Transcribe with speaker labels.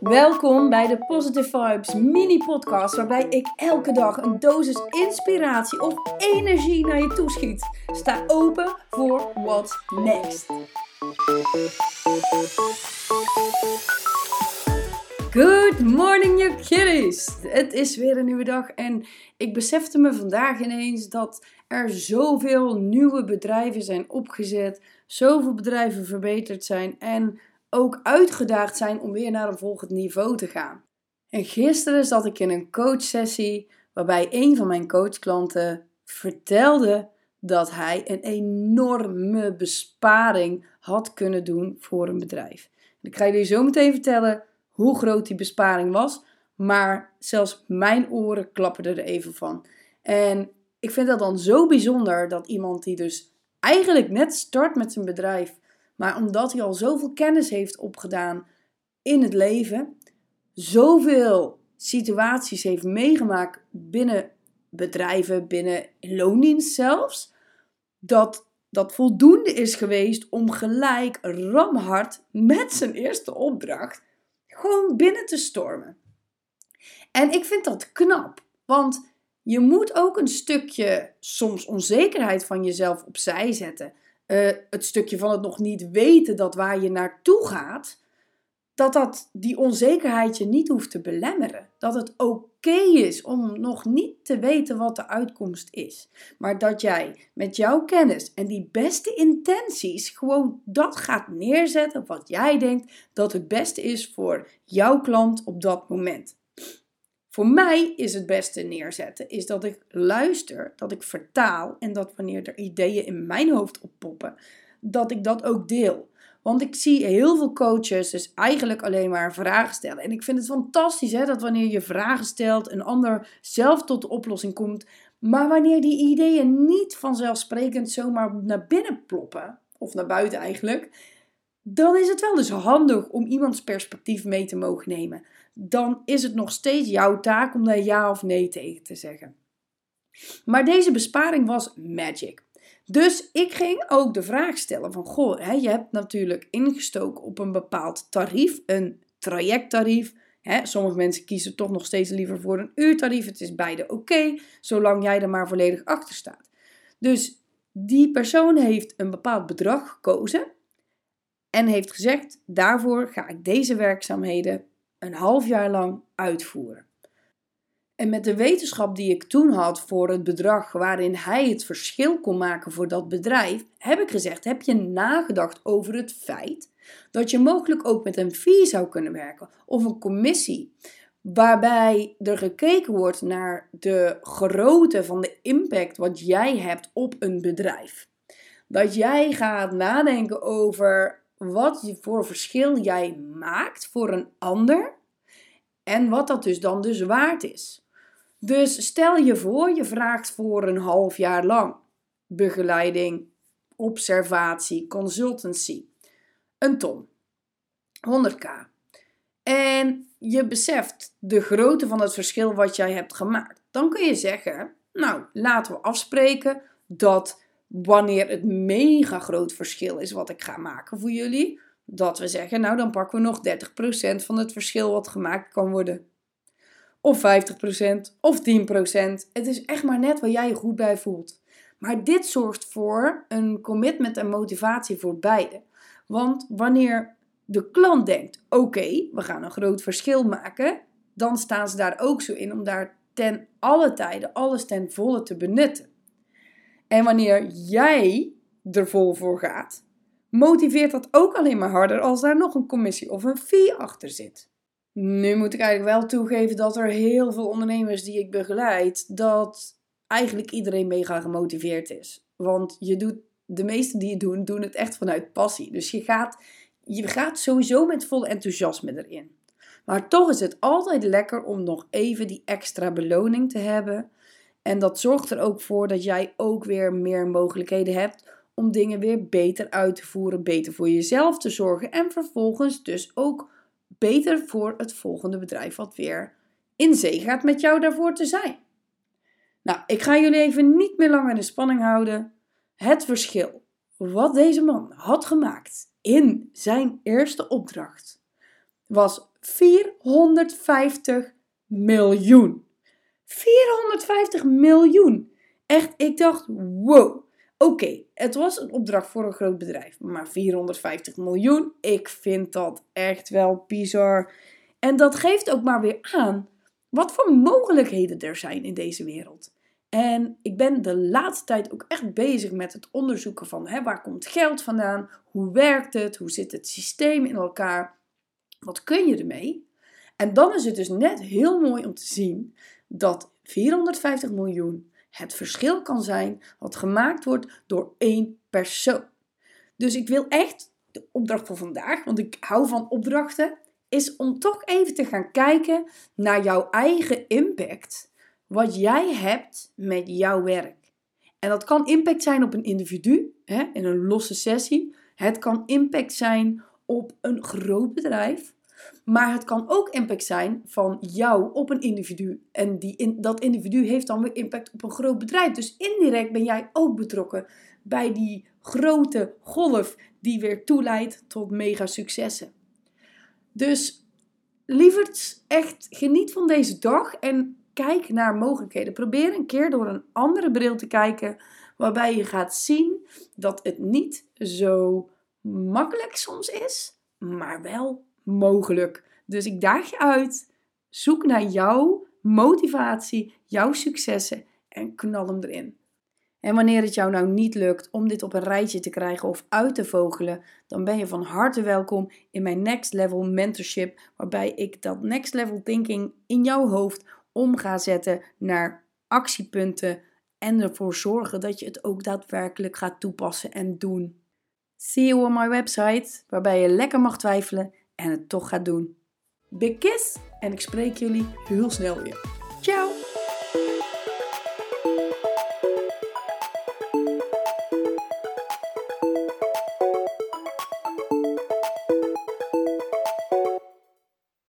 Speaker 1: Welkom bij de Positive Vibes mini podcast waarbij ik elke dag een dosis inspiratie of energie naar je toeschiet. Sta open voor what's next. Good morning, you kitties! Het is weer een nieuwe dag en ik besefte me vandaag ineens dat er zoveel nieuwe bedrijven zijn opgezet, zoveel bedrijven verbeterd zijn en ook uitgedaagd zijn om weer naar een volgend niveau te gaan. En gisteren zat ik in een coachsessie waarbij een van mijn coachklanten vertelde dat hij een enorme besparing had kunnen doen voor een bedrijf. ik ga jullie zo meteen vertellen hoe groot die besparing was, maar zelfs mijn oren klapperden er even van. En ik vind dat dan zo bijzonder dat iemand die dus eigenlijk net start met zijn bedrijf, maar omdat hij al zoveel kennis heeft opgedaan in het leven, zoveel situaties heeft meegemaakt binnen bedrijven, binnen loondienst zelfs, dat dat voldoende is geweest om gelijk ramhard met zijn eerste opdracht gewoon binnen te stormen. En ik vind dat knap, want je moet ook een stukje soms onzekerheid van jezelf opzij zetten. Uh, het stukje van het nog niet weten dat waar je naartoe gaat, dat dat die onzekerheid je niet hoeft te belemmeren. Dat het oké is om nog niet te weten wat de uitkomst is. Maar dat jij met jouw kennis en die beste intenties gewoon dat gaat neerzetten wat jij denkt dat het beste is voor jouw klant op dat moment. Voor mij is het beste neerzetten, is dat ik luister, dat ik vertaal en dat wanneer er ideeën in mijn hoofd oppoppen, dat ik dat ook deel. Want ik zie heel veel coaches dus eigenlijk alleen maar vragen stellen. En ik vind het fantastisch hè, dat wanneer je vragen stelt, een ander zelf tot de oplossing komt. Maar wanneer die ideeën niet vanzelfsprekend zomaar naar binnen ploppen, of naar buiten eigenlijk, dan is het wel dus handig om iemands perspectief mee te mogen nemen. Dan is het nog steeds jouw taak om daar ja of nee tegen te zeggen. Maar deze besparing was magic. Dus ik ging ook de vraag stellen van, goh, hè, je hebt natuurlijk ingestoken op een bepaald tarief, een trajecttarief. Sommige mensen kiezen toch nog steeds liever voor een uurtarief. Het is beide oké, zolang jij er maar volledig achter staat. Dus die persoon heeft een bepaald bedrag gekozen en heeft gezegd: daarvoor ga ik deze werkzaamheden een half jaar lang uitvoeren. En met de wetenschap die ik toen had voor het bedrag waarin hij het verschil kon maken voor dat bedrijf, heb ik gezegd: heb je nagedacht over het feit dat je mogelijk ook met een fee zou kunnen werken of een commissie, waarbij er gekeken wordt naar de grootte van de impact wat jij hebt op een bedrijf. Dat jij gaat nadenken over wat voor verschil jij maakt voor een ander en wat dat dus dan dus waard is. Dus stel je voor, je vraagt voor een half jaar lang begeleiding, observatie, consultancy. Een ton. 100k. En je beseft de grootte van het verschil wat jij hebt gemaakt. Dan kun je zeggen, nou, laten we afspreken dat wanneer het mega groot verschil is wat ik ga maken voor jullie, dat we zeggen, nou dan pakken we nog 30% van het verschil wat gemaakt kan worden of 50% of 10%. Het is echt maar net waar jij je goed bij voelt. Maar dit zorgt voor een commitment en motivatie voor beide. Want wanneer de klant denkt: oké, we gaan een groot verschil maken, dan staan ze daar ook zo in om daar ten alle tijden alles ten volle te benutten. En wanneer jij er vol voor gaat, motiveert dat ook alleen maar harder als daar nog een commissie of een fee achter zit. Nu moet ik eigenlijk wel toegeven dat er heel veel ondernemers die ik begeleid, dat eigenlijk iedereen mega gemotiveerd is. Want je doet, de meesten die het doen, doen het echt vanuit passie. Dus je gaat, je gaat sowieso met vol enthousiasme erin. Maar toch is het altijd lekker om nog even die extra beloning te hebben. En dat zorgt er ook voor dat jij ook weer meer mogelijkheden hebt om dingen weer beter uit te voeren, beter voor jezelf te zorgen en vervolgens dus ook beter voor het volgende bedrijf wat weer in zee gaat met jou daarvoor te zijn. Nou, ik ga jullie even niet meer lang in de spanning houden. Het verschil wat deze man had gemaakt in zijn eerste opdracht was 450 miljoen. 450 miljoen. Echt, ik dacht, wow. Oké, het was een opdracht voor een groot bedrijf, maar 450 miljoen, ik vind dat echt wel bizar. En dat geeft ook maar weer aan wat voor mogelijkheden er zijn in deze wereld. En ik ben de laatste tijd ook echt bezig met het onderzoeken van hè, waar komt geld vandaan, hoe werkt het, hoe zit het systeem in elkaar, wat kun je ermee? En dan is het dus net heel mooi om te zien dat 450 miljoen het verschil kan zijn wat gemaakt wordt door één persoon. Dus ik wil echt de opdracht voor vandaag, want ik hou van opdrachten, is om toch even te gaan kijken naar jouw eigen impact. Wat jij hebt met jouw werk. En dat kan impact zijn op een individu, hè, in een losse sessie. Het kan impact zijn op een groot bedrijf. Maar het kan ook impact zijn van jou op een individu. En die dat individu heeft dan weer impact op een groot bedrijf. Dus indirect ben jij ook betrokken bij die grote golf die weer toeleidt tot mega successen. Dus lieverd, echt geniet van deze dag en kijk naar mogelijkheden. Probeer een keer door een andere bril te kijken, waarbij je gaat zien dat het niet zo makkelijk soms is, maar wel mogelijk. Dus ik daag je uit. Zoek naar jouw motivatie, jouw successen en knal hem erin. En wanneer het jou nou niet lukt om dit op een rijtje te krijgen of uit te vogelen, dan ben je van harte welkom in mijn Next Level Mentorship, waarbij ik dat Next Level Thinking in jouw hoofd om ga zetten naar actiepunten en ervoor zorgen dat je het ook daadwerkelijk gaat toepassen en doen. See you on my website, waarbij je lekker mag twijfelen en het toch gaat doen. Big kiss en ik spreek jullie heel snel weer. Ciao!